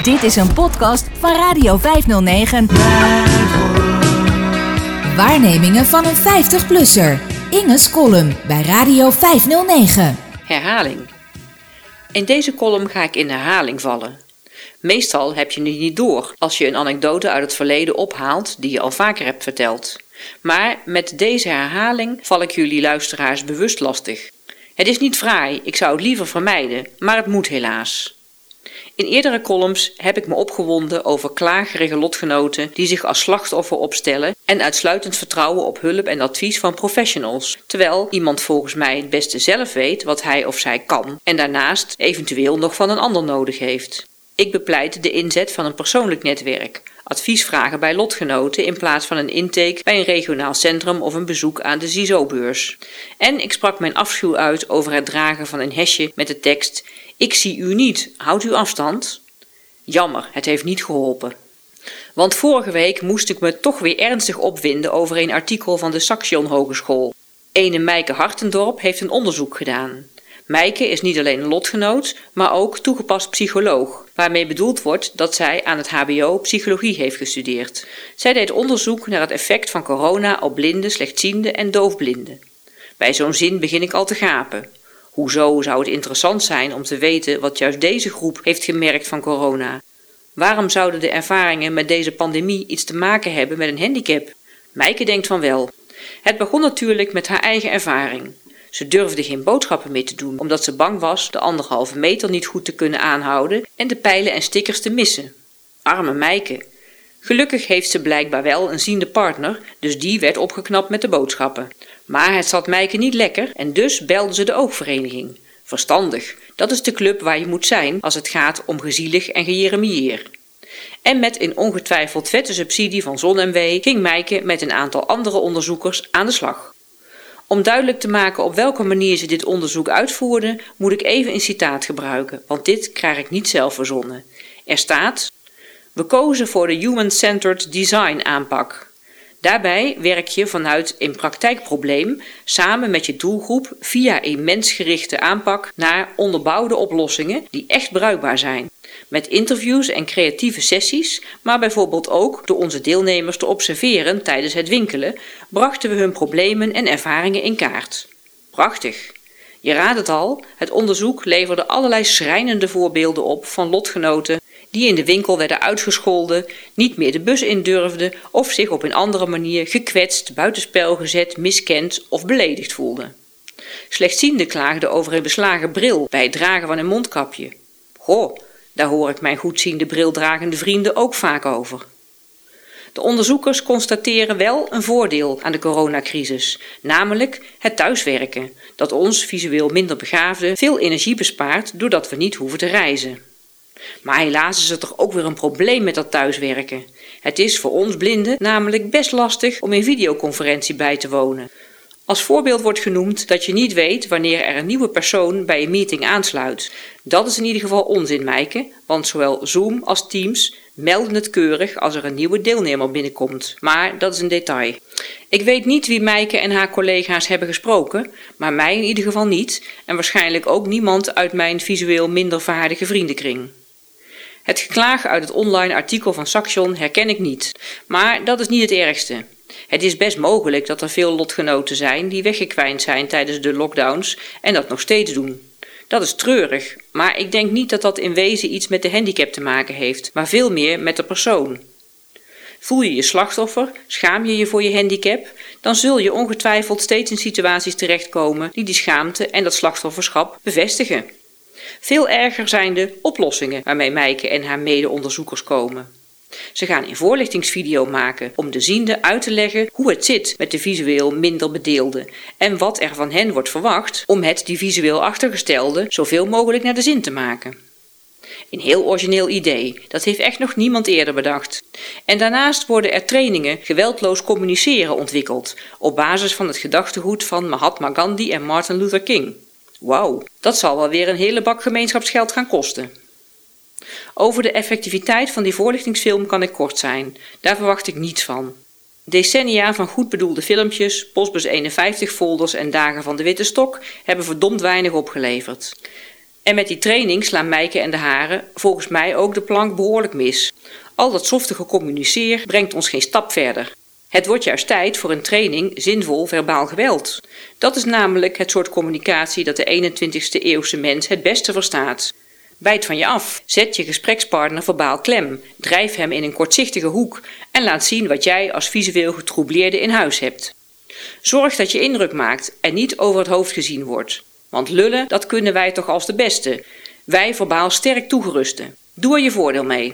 Dit is een podcast van Radio 509. Waarnemingen van een 50-plusser. Inge's column bij Radio 509. Herhaling. In deze column ga ik in herhaling vallen. Meestal heb je het niet door als je een anekdote uit het verleden ophaalt die je al vaker hebt verteld. Maar met deze herhaling val ik jullie luisteraars bewust lastig. Het is niet fraai, ik zou het liever vermijden, maar het moet helaas. In eerdere columns heb ik me opgewonden over klagerige lotgenoten die zich als slachtoffer opstellen en uitsluitend vertrouwen op hulp en advies van professionals, terwijl iemand volgens mij het beste zelf weet wat hij of zij kan en daarnaast eventueel nog van een ander nodig heeft. Ik bepleit de inzet van een persoonlijk netwerk, advies vragen bij lotgenoten in plaats van een intake bij een regionaal centrum of een bezoek aan de CISO-beurs. En ik sprak mijn afschuw uit over het dragen van een hesje met de tekst Ik zie u niet, houd uw afstand. Jammer, het heeft niet geholpen. Want vorige week moest ik me toch weer ernstig opwinden over een artikel van de Saxion Hogeschool. Ene Meike Hartendorp heeft een onderzoek gedaan. Meike is niet alleen een lotgenoot, maar ook toegepast psycholoog, waarmee bedoeld wordt dat zij aan het HBO psychologie heeft gestudeerd. Zij deed onderzoek naar het effect van corona op blinden, slechtzienden en doofblinden. Bij zo'n zin begin ik al te gapen. Hoezo zou het interessant zijn om te weten wat juist deze groep heeft gemerkt van corona? Waarom zouden de ervaringen met deze pandemie iets te maken hebben met een handicap? Meike denkt van wel. Het begon natuurlijk met haar eigen ervaring. Ze durfde geen boodschappen mee te doen, omdat ze bang was de anderhalve meter niet goed te kunnen aanhouden en de pijlen en stickers te missen. Arme Meike. Gelukkig heeft ze blijkbaar wel een ziende partner, dus die werd opgeknapt met de boodschappen. Maar het zat Meike niet lekker en dus belde ze de oogvereniging. Verstandig, dat is de club waar je moet zijn als het gaat om gezielig en gejeremieer. En met een ongetwijfeld vette subsidie van ZonMW ging Meike met een aantal andere onderzoekers aan de slag. Om duidelijk te maken op welke manier ze dit onderzoek uitvoerden, moet ik even een citaat gebruiken, want dit krijg ik niet zelf verzonnen. Er staat: We kozen voor de Human-Centered Design aanpak. Daarbij werk je vanuit een praktijkprobleem samen met je doelgroep via een mensgerichte aanpak naar onderbouwde oplossingen die echt bruikbaar zijn met interviews en creatieve sessies, maar bijvoorbeeld ook door onze deelnemers te observeren tijdens het winkelen, brachten we hun problemen en ervaringen in kaart. Prachtig! Je raadt het al, het onderzoek leverde allerlei schrijnende voorbeelden op van lotgenoten die in de winkel werden uitgescholden, niet meer de bus in durfden of zich op een andere manier gekwetst, buitenspel gezet, miskend of beledigd voelden. Slechtzienden klaagden over een beslagen bril bij het dragen van een mondkapje. Goh, daar hoor ik mijn goedziende brildragende vrienden ook vaak over. De onderzoekers constateren wel een voordeel aan de coronacrisis, namelijk het thuiswerken, dat ons visueel minder begaafden veel energie bespaart doordat we niet hoeven te reizen. Maar helaas is er toch ook weer een probleem met dat thuiswerken. Het is voor ons blinden namelijk best lastig om in videoconferentie bij te wonen. Als voorbeeld wordt genoemd dat je niet weet wanneer er een nieuwe persoon bij een meeting aansluit. Dat is in ieder geval onzin, Meike, want zowel Zoom als Teams melden het keurig als er een nieuwe deelnemer binnenkomt. Maar dat is een detail. Ik weet niet wie Meike en haar collega's hebben gesproken, maar mij in ieder geval niet en waarschijnlijk ook niemand uit mijn visueel minder vaardige vriendenkring. Het geklaag uit het online artikel van Saxion herken ik niet, maar dat is niet het ergste. Het is best mogelijk dat er veel lotgenoten zijn die weggekwijnd zijn tijdens de lockdowns en dat nog steeds doen. Dat is treurig, maar ik denk niet dat dat in wezen iets met de handicap te maken heeft, maar veel meer met de persoon. Voel je je slachtoffer, schaam je je voor je handicap, dan zul je ongetwijfeld steeds in situaties terechtkomen die die schaamte en dat slachtofferschap bevestigen. Veel erger zijn de oplossingen waarmee Meike en haar mede-onderzoekers komen. Ze gaan een voorlichtingsvideo maken om de ziende uit te leggen hoe het zit met de visueel minder bedeelden en wat er van hen wordt verwacht om het die visueel achtergestelde zoveel mogelijk naar de zin te maken. Een heel origineel idee, dat heeft echt nog niemand eerder bedacht. En daarnaast worden er trainingen geweldloos communiceren ontwikkeld op basis van het gedachtegoed van Mahatma Gandhi en Martin Luther King. Wauw, dat zal wel weer een hele bak gemeenschapsgeld gaan kosten. Over de effectiviteit van die voorlichtingsfilm kan ik kort zijn. Daar verwacht ik niets van. Decennia van goed bedoelde filmpjes, Postbus 51 folders en Dagen van de Witte Stok hebben verdomd weinig opgeleverd. En met die training slaan Mijke en de haren volgens mij ook de plank behoorlijk mis. Al dat softige communiceer brengt ons geen stap verder. Het wordt juist tijd voor een training zinvol verbaal geweld. Dat is namelijk het soort communicatie dat de 21ste eeuwse mens het beste verstaat. Bijt van je af, zet je gesprekspartner verbaal klem, drijf hem in een kortzichtige hoek en laat zien wat jij als visueel getroubleerde in huis hebt. Zorg dat je indruk maakt en niet over het hoofd gezien wordt. Want lullen, dat kunnen wij toch als de beste. Wij verbaal sterk toegerusten. Doe er je voordeel mee.